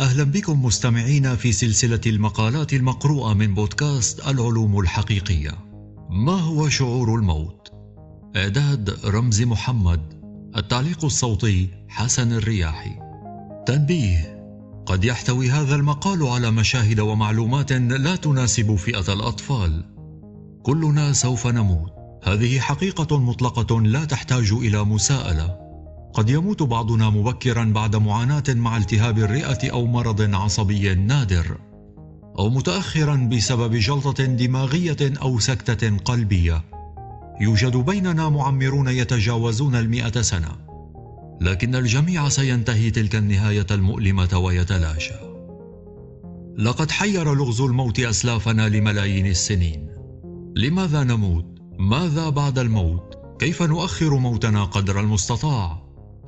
أهلا بكم مستمعين في سلسلة المقالات المقروءة من بودكاست العلوم الحقيقية. ما هو شعور الموت؟ إعداد رمزي محمد التعليق الصوتي حسن الرياحي. تنبيه قد يحتوي هذا المقال على مشاهد ومعلومات لا تناسب فئة الأطفال. كلنا سوف نموت. هذه حقيقة مطلقة لا تحتاج إلى مساءلة. قد يموت بعضنا مبكرا بعد معاناة مع التهاب الرئة أو مرض عصبي نادر أو متأخرا بسبب جلطة دماغية أو سكتة قلبية يوجد بيننا معمرون يتجاوزون المئة سنة لكن الجميع سينتهي تلك النهاية المؤلمة ويتلاشى لقد حير لغز الموت أسلافنا لملايين السنين لماذا نموت؟ ماذا بعد الموت؟ كيف نؤخر موتنا قدر المستطاع؟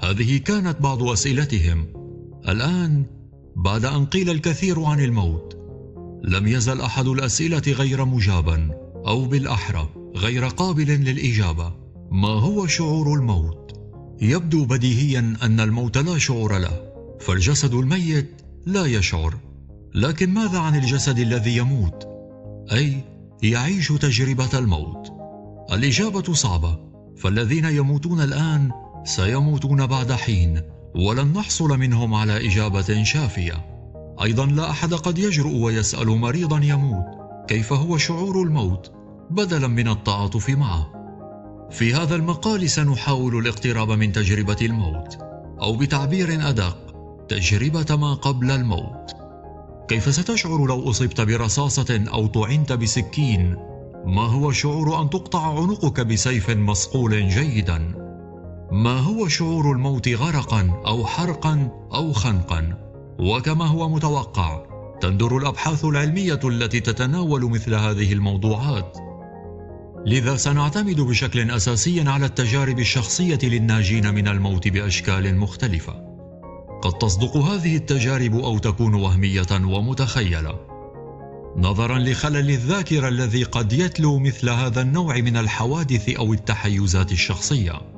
هذه كانت بعض أسئلتهم. الآن بعد أن قيل الكثير عن الموت لم يزل أحد الأسئلة غير مجابا أو بالأحرى غير قابل للإجابة. ما هو شعور الموت؟ يبدو بديهيا أن الموت لا شعور له فالجسد الميت لا يشعر. لكن ماذا عن الجسد الذي يموت؟ أي يعيش تجربة الموت. الإجابة صعبة فالذين يموتون الآن سيموتون بعد حين ولن نحصل منهم على إجابة شافية. أيضا لا أحد قد يجرؤ ويسأل مريضا يموت كيف هو شعور الموت؟ بدلا من التعاطف معه. في هذا المقال سنحاول الاقتراب من تجربة الموت أو بتعبير أدق تجربة ما قبل الموت. كيف ستشعر لو أصبت برصاصة أو طعنت بسكين؟ ما هو شعور أن تقطع عنقك بسيف مصقول جيدا؟ ما هو شعور الموت غرقا أو حرقا أو خنقا؟ وكما هو متوقع تندر الأبحاث العلمية التي تتناول مثل هذه الموضوعات. لذا سنعتمد بشكل أساسي على التجارب الشخصية للناجين من الموت بأشكال مختلفة. قد تصدق هذه التجارب أو تكون وهمية ومتخيلة. نظرا لخلل الذاكرة الذي قد يتلو مثل هذا النوع من الحوادث أو التحيزات الشخصية.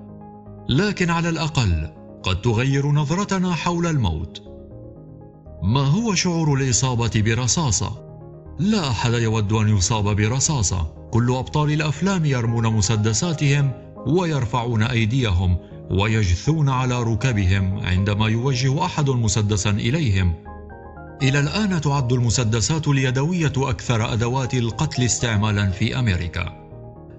لكن على الأقل قد تغير نظرتنا حول الموت. ما هو شعور الإصابة برصاصة؟ لا أحد يود أن يصاب برصاصة. كل أبطال الأفلام يرمون مسدساتهم ويرفعون أيديهم ويجثون على ركبهم عندما يوجه أحد مسدسا إليهم. إلى الآن تعد المسدسات اليدوية أكثر أدوات القتل استعمالا في أمريكا.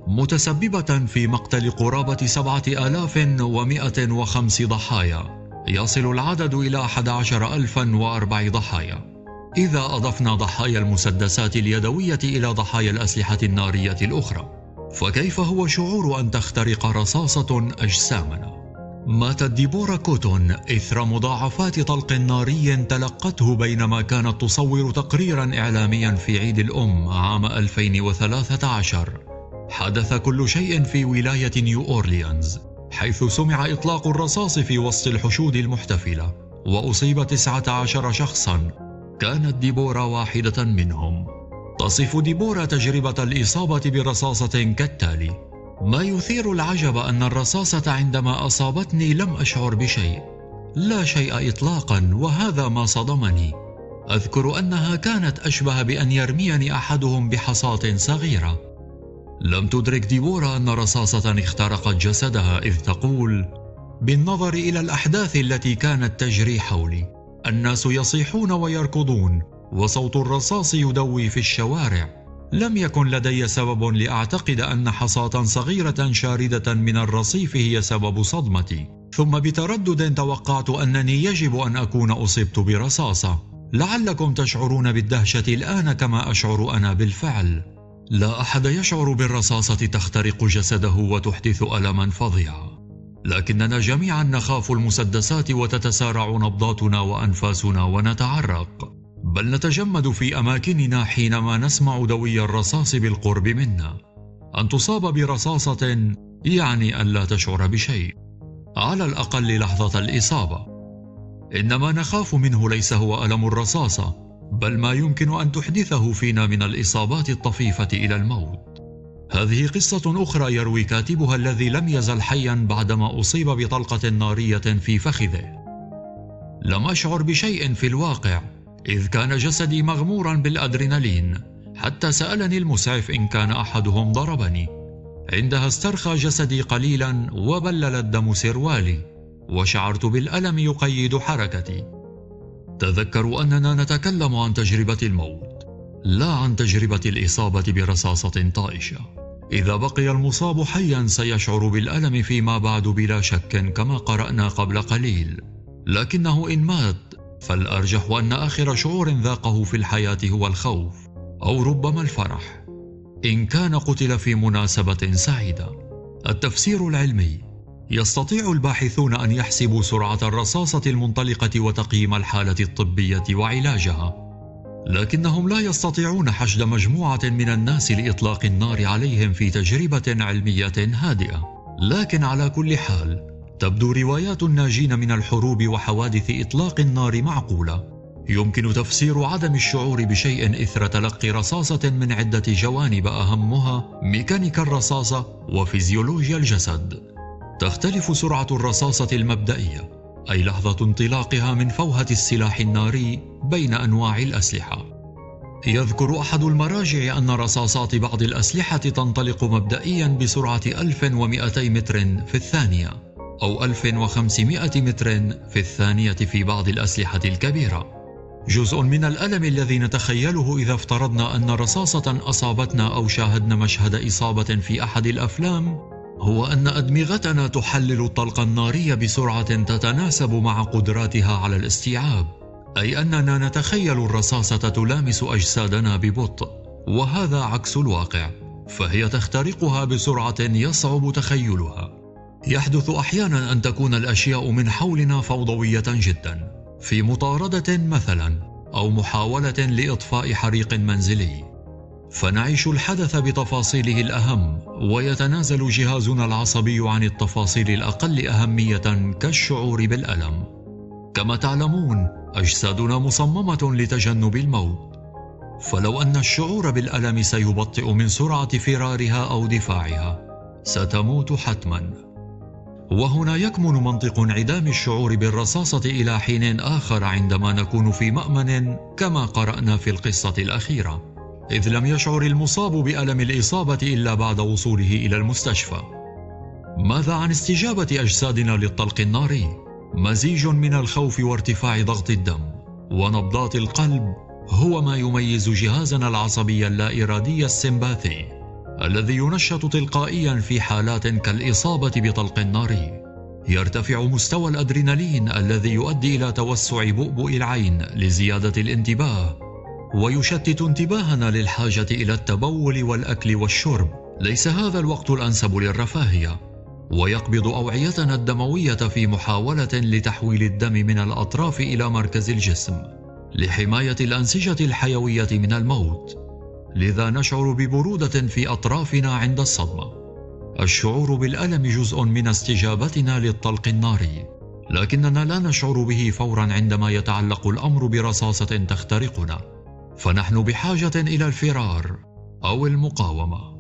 متسببة في مقتل قرابة سبعة آلاف ومائة وخمس ضحايا. يصل العدد إلى أحد عشر ألفا وأربع ضحايا. إذا أضفنا ضحايا المسدسات اليدوية إلى ضحايا الأسلحة النارية الأخرى فكيف هو شعور أن تخترق رصاصة أجسامنا؟ ماتت ديبورا كوتون إثر مضاعفات طلق ناري تلقته بينما كانت تصور تقريرا إعلاميا في عيد الأم عام 2013 حدث كل شيء في ولاية نيو أورليانز حيث سمع إطلاق الرصاص في وسط الحشود المحتفلة وأصيب 19 شخصا. كانت ديبورا واحدة منهم. تصف ديبورا تجربة الإصابة برصاصة كالتالي. ما يثير العجب أن الرصاصة عندما أصابتني لم أشعر بشيء. لا شيء إطلاقا وهذا ما صدمني. أذكر أنها كانت أشبه بأن يرميني أحدهم بحصاة صغيرة. لم تدرك ديبورا أن رصاصة اخترقت جسدها إذ تقول بالنظر إلى الأحداث التي كانت تجري حولي الناس يصيحون ويركضون وصوت الرصاص يدوي في الشوارع. لم يكن لدي سبب لأعتقد أن حصاة صغيرة شاردة من الرصيف هي سبب صدمتي. ثم بتردد توقعت أنني يجب أن أكون أصبت برصاصة. لعلكم تشعرون بالدهشة الآن كما أشعر أنا بالفعل. لا أحد يشعر بالرصاصة تخترق جسده وتحدث ألما فظيعا. لكننا جميعا نخاف المسدسات وتتسارع نبضاتنا وأنفاسنا ونتعرق. بل نتجمد في أماكننا حينما نسمع دوي الرصاص بالقرب منا. أن تصاب برصاصة يعني أن لا تشعر بشيء. على الأقل لحظة الإصابة. إنما نخاف منه ليس هو ألم الرصاصة. بل ما يمكن أن تحدثه فينا من الإصابات الطفيفة إلى الموت. هذه قصة أخرى يروي كاتبها الذي لم يزل حيا بعدما أصيب بطلقة نارية في فخذه. لم أشعر بشيء في الواقع إذ كان جسدي مغمورا بالأدرينالين حتى سألني المسعف إن كان أحدهم ضربني. عندها استرخى جسدي قليلا وبلل الدم سروالي وشعرت بالألم يقيد حركتي. تذكروا أننا نتكلم عن تجربة الموت لا عن تجربة الإصابة برصاصة طائشة. إذا بقي المصاب حيا سيشعر بالألم فيما بعد بلا شك كما قرأنا قبل قليل. لكنه إن مات فالأرجح أن آخر شعور ذاقه في الحياة هو الخوف أو ربما الفرح. إن كان قتل في مناسبة سعيدة. التفسير العلمي. يستطيع الباحثون أن يحسبوا سرعة الرصاصة المنطلقة وتقييم الحالة الطبية وعلاجها لكنهم لا يستطيعون حشد مجموعة من الناس لإطلاق النار عليهم في تجربة علمية هادئة. لكن على كل حال تبدو روايات الناجين من الحروب وحوادث إطلاق النار معقولة. يمكن تفسير عدم الشعور بشيء إثر تلقي رصاصة من عدة جوانب أهمها ميكانيكا الرصاصة وفيزيولوجيا الجسد. تختلف سرعة الرصاصة المبدئية أي لحظة انطلاقها من فوهة السلاح الناري بين أنواع الأسلحة. يذكر أحد المراجع أن رصاصات بعض الأسلحة تنطلق مبدئيا بسرعة 1200 متر في الثانية أو 1500 متر في الثانية في بعض الأسلحة الكبيرة. جزء من الألم الذي نتخيله إذا افترضنا أن رصاصة أصابتنا أو شاهدنا مشهد إصابة في أحد الأفلام هو أن أدمغتنا تحلل الطلق الناري بسرعة تتناسب مع قدراتها على الاستيعاب أي أننا نتخيل الرصاصة تلامس أجسادنا ببطء وهذا عكس الواقع فهي تخترقها بسرعة يصعب تخيلها. يحدث أحيانا أن تكون الأشياء من حولنا فوضوية جدا في مطاردة مثلا أو محاولة لإطفاء حريق منزلي. فنعيش الحدث بتفاصيله الأهم ويتنازل جهازنا العصبي عن التفاصيل الأقل أهمية كالشعور بالألم. كما تعلمون أجسادنا مصممة لتجنب الموت. فلو أن الشعور بالألم سيبطئ من سرعة فرارها أو دفاعها ستموت حتماً. وهنا يكمن منطق انعدام الشعور بالرصاصة إلى حين آخر عندما نكون في مأمن كما قرأنا في القصة الأخيرة. إذ لم يشعر المصاب بألم الإصابة إلا بعد وصوله إلى المستشفى ماذا عن استجابة أجسادنا للطلق الناري؟ مزيج من الخوف وارتفاع ضغط الدم ونبضات القلب هو ما يميز جهازنا العصبي اللا إرادي السمباثي الذي ينشط تلقائيا في حالات كالإصابة بطلق ناري يرتفع مستوى الأدرينالين الذي يؤدي إلى توسع بؤبؤ العين لزيادة الانتباه ويشتت انتباهنا للحاجة إلى التبول والأكل والشرب. ليس هذا الوقت الأنسب للرفاهية. ويقبض أوعيتنا الدموية في محاولة لتحويل الدم من الأطراف إلى مركز الجسم لحماية الأنسجة الحيوية من الموت. لذا نشعر ببرودة في أطرافنا عند الصدمة. الشعور بالألم جزء من استجابتنا للطلق الناري، لكننا لا نشعر به فورا عندما يتعلق الأمر برصاصة تخترقنا، فنحن بحاجة إلى الفرار أو المقاومة.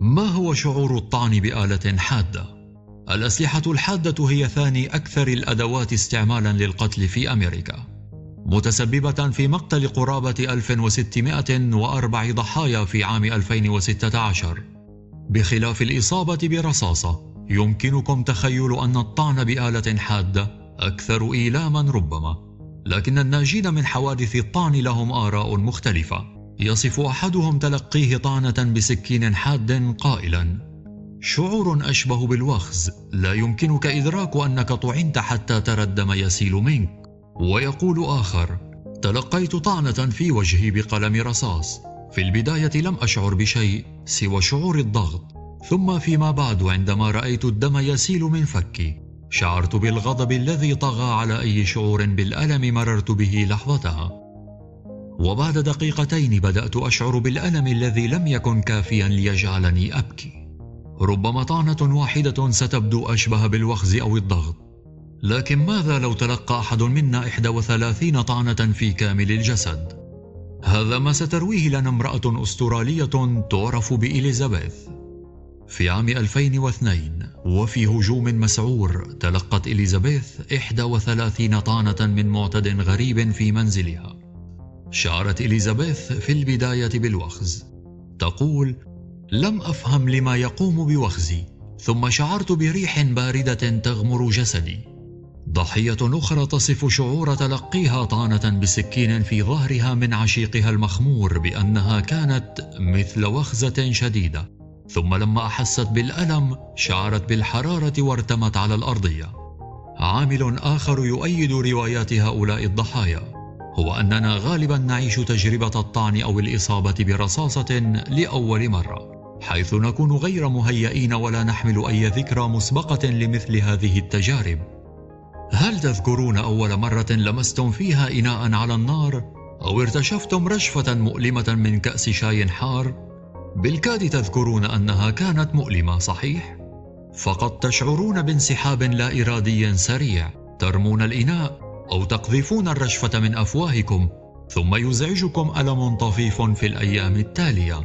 ما هو شعور الطعن بآلة حادة؟ الأسلحة الحادة هي ثاني أكثر الأدوات استعمالا للقتل في أمريكا. متسببة في مقتل قرابة 1604 ضحايا في عام 2016 بخلاف الإصابة برصاصة يمكنكم تخيل أن الطعن بآلة حادة أكثر إيلاما ربما لكن الناجين من حوادث الطعن لهم آراء مختلفة. يصف أحدهم تلقيه طعنة بسكين حاد قائلا شعور أشبه بالوخز لا يمكنك إدراك أنك طعنت حتى ترى الدم يسيل منك. ويقول آخر تلقيت طعنة في وجهي بقلم رصاص في البداية لم أشعر بشيء سوى شعور الضغط ثم فيما بعد عندما رأيت الدم يسيل من فكي. شعرت بالغضب الذي طغى على أي شعور بالألم مررت به لحظتها. وبعد دقيقتين بدأت أشعر بالألم الذي لم يكن كافيا ليجعلني أبكي. ربما طعنة واحدة ستبدو أشبه بالوخز أو الضغط. لكن ماذا لو تلقى أحد منا 31 طعنة في كامل الجسد؟ هذا ما سترويه لنا امرأة أسترالية تعرف بإليزابيث. في عام 2002 وفي هجوم مسعور تلقت إليزابيث 31 طعنة من معتد غريب في منزلها. شعرت إليزابيث في البداية بالوخز. تقول لم أفهم لما يقوم بوخزي ثم شعرت بريح باردة تغمر جسدي. ضحية أخرى تصف شعور تلقيها طعنة بسكين في ظهرها من عشيقها المخمور بأنها كانت مثل وخزة شديدة. ثم لما أحست بالألم شعرت بالحرارة وارتمت على الأرضية. عامل آخر يؤيد روايات هؤلاء الضحايا. هو أننا غالبا نعيش تجربة الطعن أو الإصابة برصاصة لأول مرة حيث نكون غير مهيئين ولا نحمل أي ذكرى مسبقة لمثل هذه التجارب. هل تذكرون أول مرة لمستم فيها إناء على النار أو ارتشفتم رشفة مؤلمة من كأس شاي حار؟ بالكاد تذكرون أنها كانت مؤلمة صحيح؟ فقد تشعرون بانسحاب لا إرادي سريع ترمون الإناء أو تقذفون الرشفة من أفواهكم ثم يزعجكم ألم طفيف في الأيام التالية.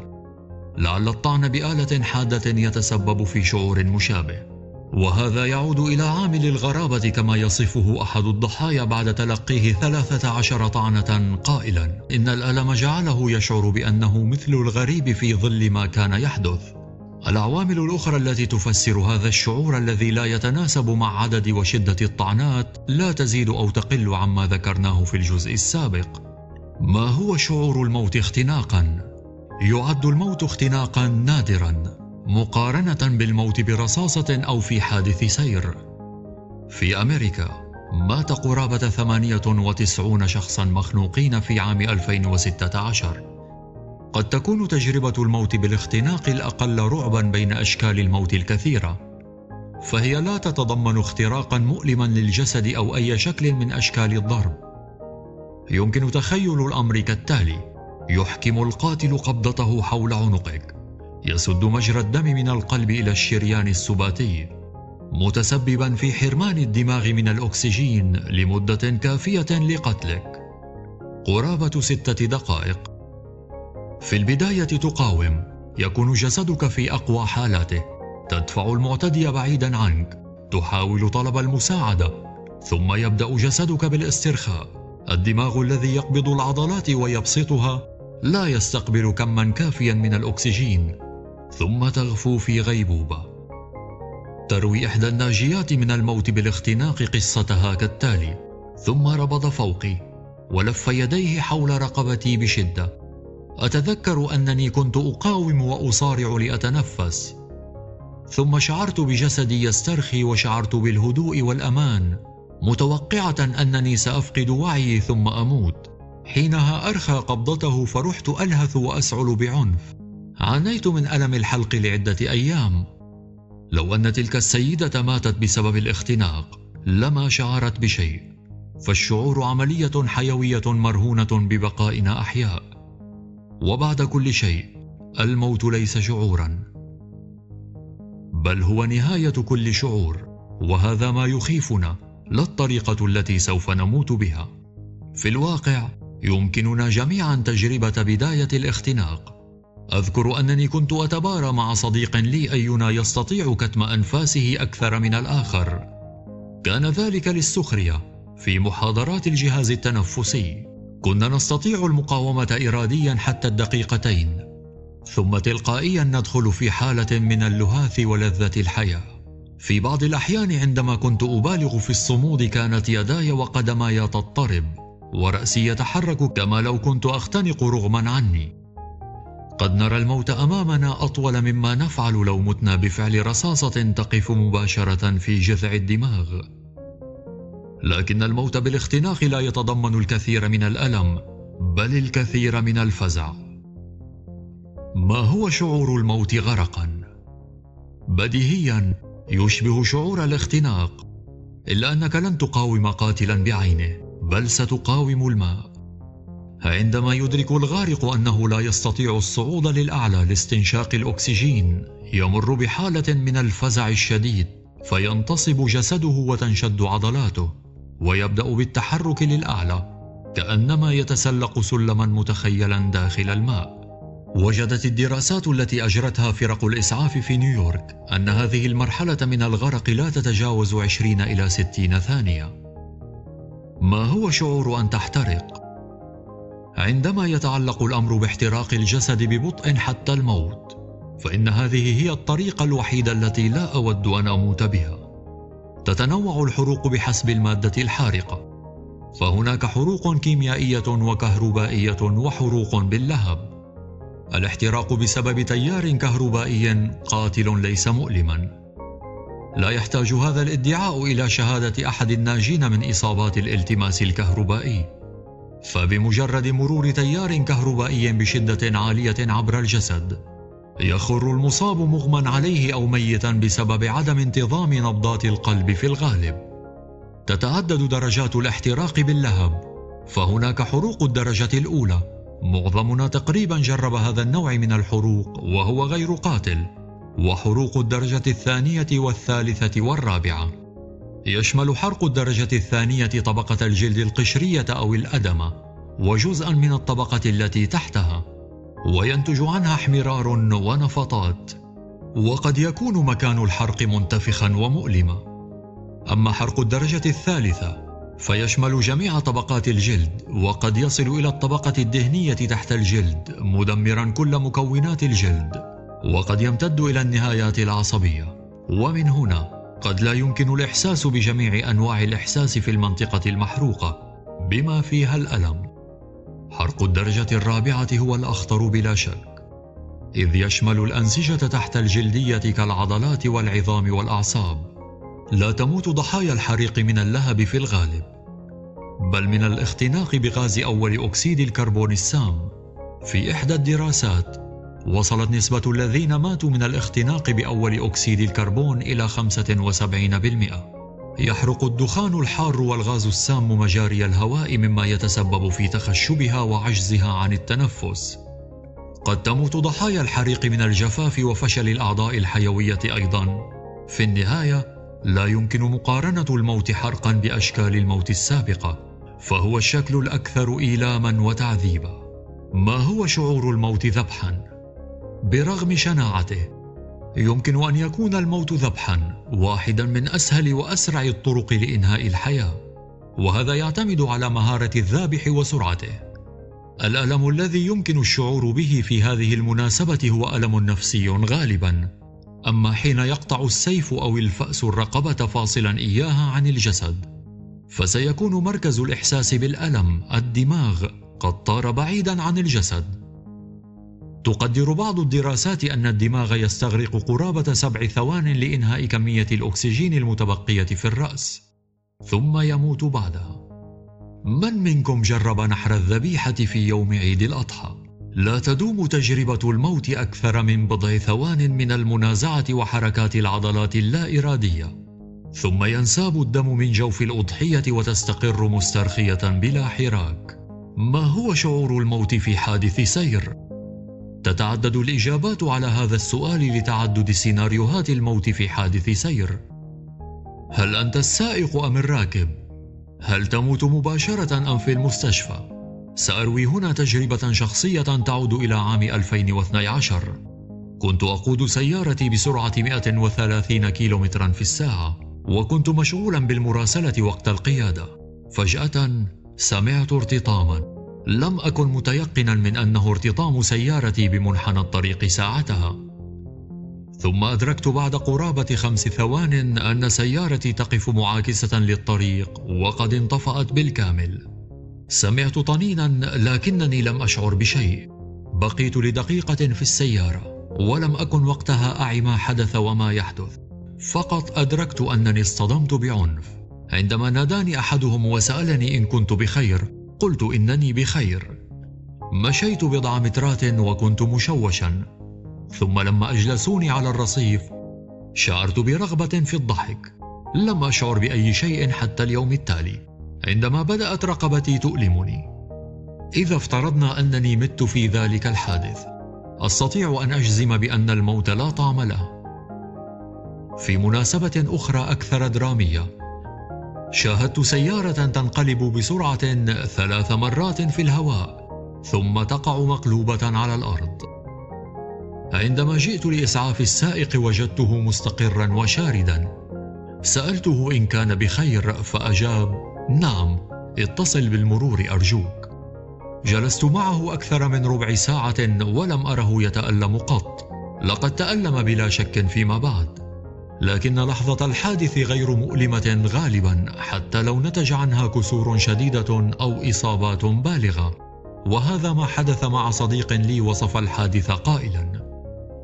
لعل الطعن بآلة حادة يتسبب في شعور مشابه. وهذا يعود إلى عامل الغرابة كما يصفه أحد الضحايا بعد تلقيه ثلاثة عشر طعنة قائلا. إن الألم جعله يشعر بأنه مثل الغريب في ظل ما كان يحدث. العوامل الأخرى التي تفسر هذا الشعور الذي لا يتناسب مع عدد وشدة الطعنات لا تزيد أو تقل عما ذكرناه في الجزء السابق. ما هو شعور الموت اختناقا؟ يعد الموت اختناقا نادرا. مقارنة بالموت برصاصة أو في حادث سير. في أمريكا مات قرابة 98 شخصا مخنوقين في عام 2016. قد تكون تجربة الموت بالاختناق الأقل رعبا بين أشكال الموت الكثيرة. فهي لا تتضمن اختراقا مؤلما للجسد أو أي شكل من أشكال الضرب. يمكن تخيل الأمر كالتالي: يحكم القاتل قبضته حول عنقك يسد مجرى الدم من القلب إلى الشريان السباتي متسببا في حرمان الدماغ من الأكسجين لمدة كافية لقتلك. قرابة ستة دقائق. في البداية تقاوم. يكون جسدك في أقوى حالاته. تدفع المعتدي بعيدا عنك. تحاول طلب المساعدة. ثم يبدأ جسدك بالاسترخاء. الدماغ الذي يقبض العضلات ويبسطها لا يستقبل كما كافيا من الأكسجين. ثم تغفو في غيبوبة. تروي إحدى الناجيات من الموت بالاختناق قصتها كالتالي. ثم ربض فوقي ولف يديه حول رقبتي بشدة. أتذكر أنني كنت أقاوم وأصارع لأتنفس. ثم شعرت بجسدي يسترخي وشعرت بالهدوء والأمان متوقعة أنني سأفقد وعيي ثم أموت. حينها أرخى قبضته فرحت ألهث وأسعل بعنف. عانيت من ألم الحلق لعدة أيام. لو أن تلك السيدة ماتت بسبب الاختناق لما شعرت بشيء. فالشعور عملية حيوية مرهونة ببقائنا أحياء. وبعد كل شيء الموت ليس شعورا. بل هو نهاية كل شعور وهذا ما يخيفنا لا الطريقة التي سوف نموت بها. في الواقع يمكننا جميعا تجربة بداية الاختناق. أذكر أنني كنت أتبارى مع صديق لي أينا يستطيع كتم أنفاسه أكثر من الآخر. كان ذلك للسخرية في محاضرات الجهاز التنفسي. كنا نستطيع المقاومة اراديا حتى الدقيقتين ثم تلقائيا ندخل في حالة من اللهاث ولذة الحياة. في بعض الأحيان عندما كنت أبالغ في الصمود كانت يداي وقدماي تضطرب ورأسي يتحرك كما لو كنت أختنق رغما عني. قد نرى الموت أمامنا أطول مما نفعل لو متنا بفعل رصاصة تقف مباشرة في جذع الدماغ. لكن الموت بالاختناق لا يتضمن الكثير من الألم بل الكثير من الفزع. ما هو شعور الموت غرقا؟ بديهيا يشبه شعور الاختناق إلا أنك لن تقاوم قاتلا بعينه بل ستقاوم الماء. عندما يدرك الغارق أنه لا يستطيع الصعود للأعلى لاستنشاق الأكسجين يمر بحالة من الفزع الشديد فينتصب جسده وتنشد عضلاته ويبدأ بالتحرك للأعلى كأنما يتسلق سلما متخيلا داخل الماء وجدت الدراسات التي أجرتها فرق الإسعاف في نيويورك أن هذه المرحلة من الغرق لا تتجاوز 20 إلى 60 ثانية ما هو شعور أن تحترق؟ عندما يتعلق الأمر باحتراق الجسد ببطء حتى الموت فإن هذه هي الطريقة الوحيدة التي لا أود أن أموت بها. تتنوع الحروق بحسب المادة الحارقة. فهناك حروق كيميائية وكهربائية وحروق باللهب. الاحتراق بسبب تيار كهربائي قاتل ليس مؤلما. لا يحتاج هذا الادعاء إلى شهادة أحد الناجين من إصابات الالتماس الكهربائي. فبمجرد مرور تيار كهربائي بشدة عالية عبر الجسد يخر المصاب مغمى عليه أو ميتا بسبب عدم انتظام نبضات القلب في الغالب. تتعدد درجات الاحتراق باللهب فهناك حروق الدرجة الأولى. معظمنا تقريبا جرب هذا النوع من الحروق وهو غير قاتل وحروق الدرجة الثانية والثالثة والرابعة. يشمل حرق الدرجة الثانية طبقة الجلد القشرية أو الادمه وجزءا من الطبقة التي تحتها وينتج عنها احمرار ونفطات وقد يكون مكان الحرق منتفخا ومؤلما أما حرق الدرجة الثالثة فيشمل جميع طبقات الجلد وقد يصل إلى الطبقة الدهنية تحت الجلد مدمرا كل مكونات الجلد وقد يمتد إلى النهايات العصبية. ومن هنا قد لا يمكن الإحساس بجميع أنواع الإحساس في المنطقة المحروقة بما فيها الألم. حرق الدرجة الرابعة هو الأخطر بلا شك إذ يشمل الأنسجة تحت الجلدية كالعضلات والعظام والأعصاب. لا تموت ضحايا الحريق من اللهب في الغالب بل من الاختناق بغاز أول أكسيد الكربون السام في إحدى الدراسات وصلت نسبة الذين ماتوا من الاختناق بأول أكسيد الكربون إلى 75%. يحرق الدخان الحار والغاز السام مجاري الهواء مما يتسبب في تخشبها وعجزها عن التنفس. قد تموت ضحايا الحريق من الجفاف وفشل الأعضاء الحيوية أيضا. في النهاية لا يمكن مقارنة الموت حرقا بأشكال الموت السابقة، فهو الشكل الأكثر إيلاما وتعذيبا. ما هو شعور الموت ذبحا؟ برغم شناعته، يمكن أن يكون الموت ذبحا واحدا من أسهل وأسرع الطرق لإنهاء الحياة، وهذا يعتمد على مهارة الذابح وسرعته. الألم الذي يمكن الشعور به في هذه المناسبة هو ألم نفسي غالبا. أما حين يقطع السيف أو الفأس الرقبة فاصلا إياها عن الجسد فسيكون مركز الإحساس بالألم الدماغ قد طار بعيدا عن الجسد. تقدر بعض الدراسات أن الدماغ يستغرق قرابة سبع ثوان لإنهاء كمية الأكسجين المتبقية في الرأس ثم يموت بعدها من منكم جرب نحر الذبيحة في يوم عيد الأضحى لا تدوم تجربة الموت أكثر من بضع ثوان من المنازعة وحركات العضلات اللا إرادية، ثم ينساب الدم من جوف الأضحية وتستقر مسترخية بلا حراك. ما هو شعور الموت في حادث سير؟ تتعدد الإجابات على هذا السؤال لتعدد سيناريوهات الموت في حادث سير. هل أنت السائق أم الراكب؟ هل تموت مباشرة أم في المستشفى؟ سأروي هنا تجربة شخصية تعود إلى عام 2012 كنت أقود سيارتي بسرعة 130 كيلومترا في الساعة وكنت مشغولا بالمراسلة وقت القيادة فجأة سمعت ارتطاما لم أكن متيقنا من أنه ارتطام سيارتي بمنحنى الطريق ساعتها. ثم أدركت بعد قرابة خمس ثوان أن سيارتي تقف معاكسة للطريق وقد انطفأت بالكامل. سمعت طنينا لكنني لم أشعر بشيء. بقيت لدقيقة في السيارة ولم أكن وقتها اعي ما حدث وما يحدث. فقط أدركت أنني اصطدمت بعنف. عندما ناداني أحدهم وسألني إن كنت بخير قلت إنني بخير. مشيت بضع مترات وكنت مشوشا. ثم لما أجلسوني على الرصيف. شعرت برغبة في الضحك. لم أشعر بأي شيء حتى اليوم التالي. عندما بدأت رقبتي تؤلمني. إذا افترضنا أنني مت في ذلك الحادث. أستطيع أن أجزم بأن الموت لا طعم له. في مناسبة أخرى أكثر درامية. شاهدت سيارة تنقلب بسرعة ثلاث مرات في الهواء ثم تقع مقلوبة على الأرض. عندما جئت لإسعاف السائق وجدته مستقرا وشاردا. سألته إن كان بخير فأجاب نعم اتصل بالمرور أرجوك. جلست معه أكثر من ربع ساعة ولم أره يتألم قط. لقد تألم بلا شك فيما بعد. لكن لحظة الحادث غير مؤلمة غالبا حتى لو نتج عنها كسور شديدة أو إصابات بالغة. وهذا ما حدث مع صديق لي وصف الحادث قائلا.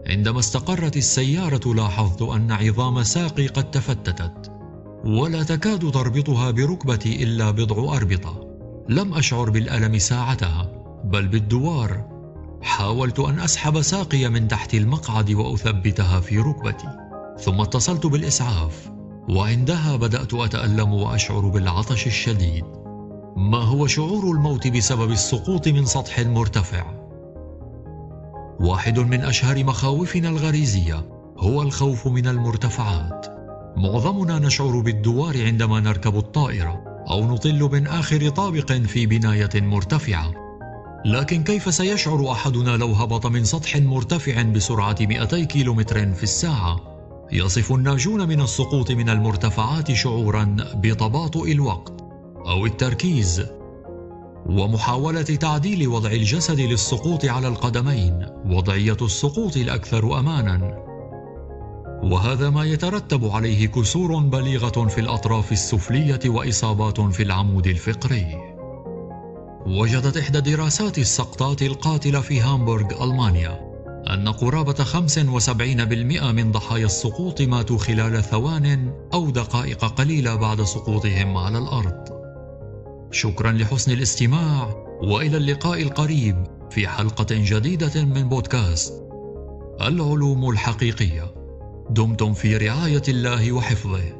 عندما استقرت السيارة لاحظت أن عظام ساقي قد تفتتت. ولا تكاد تربطها بركبتي إلا بضع أربطة. لم أشعر بالألم ساعتها بل بالدوار. حاولت أن أسحب ساقي من تحت المقعد وأثبتها في ركبتي. ثم اتصلت بالإسعاف وعندها بدأت أتألم وأشعر بالعطش الشديد. ما هو شعور الموت بسبب السقوط من سطح مرتفع؟ واحد من أشهر مخاوفنا الغريزية هو الخوف من المرتفعات. معظمنا نشعر بالدوار عندما نركب الطائرة أو نطل من آخر طابق في بناية مرتفعة. لكن كيف سيشعر أحدنا لو هبط من سطح مرتفع بسرعة 200 كيلومتر في الساعة؟ يصف الناجون من السقوط من المرتفعات شعورا بتباطؤ الوقت أو التركيز ومحاولة تعديل وضع الجسد للسقوط على القدمين وضعية السقوط الأكثر أمانا وهذا ما يترتب عليه كسور بليغة في الأطراف السفلية وإصابات في العمود الفقري. وجدت إحدى دراسات السقطات القاتلة في هامبورغ ألمانيا أن قرابة 75% من ضحايا السقوط ماتوا خلال ثوان أو دقائق قليلة بعد سقوطهم على الأرض. شكرا لحسن الاستماع وإلى اللقاء القريب في حلقة جديدة من بودكاست العلوم الحقيقية دمتم في رعاية الله وحفظه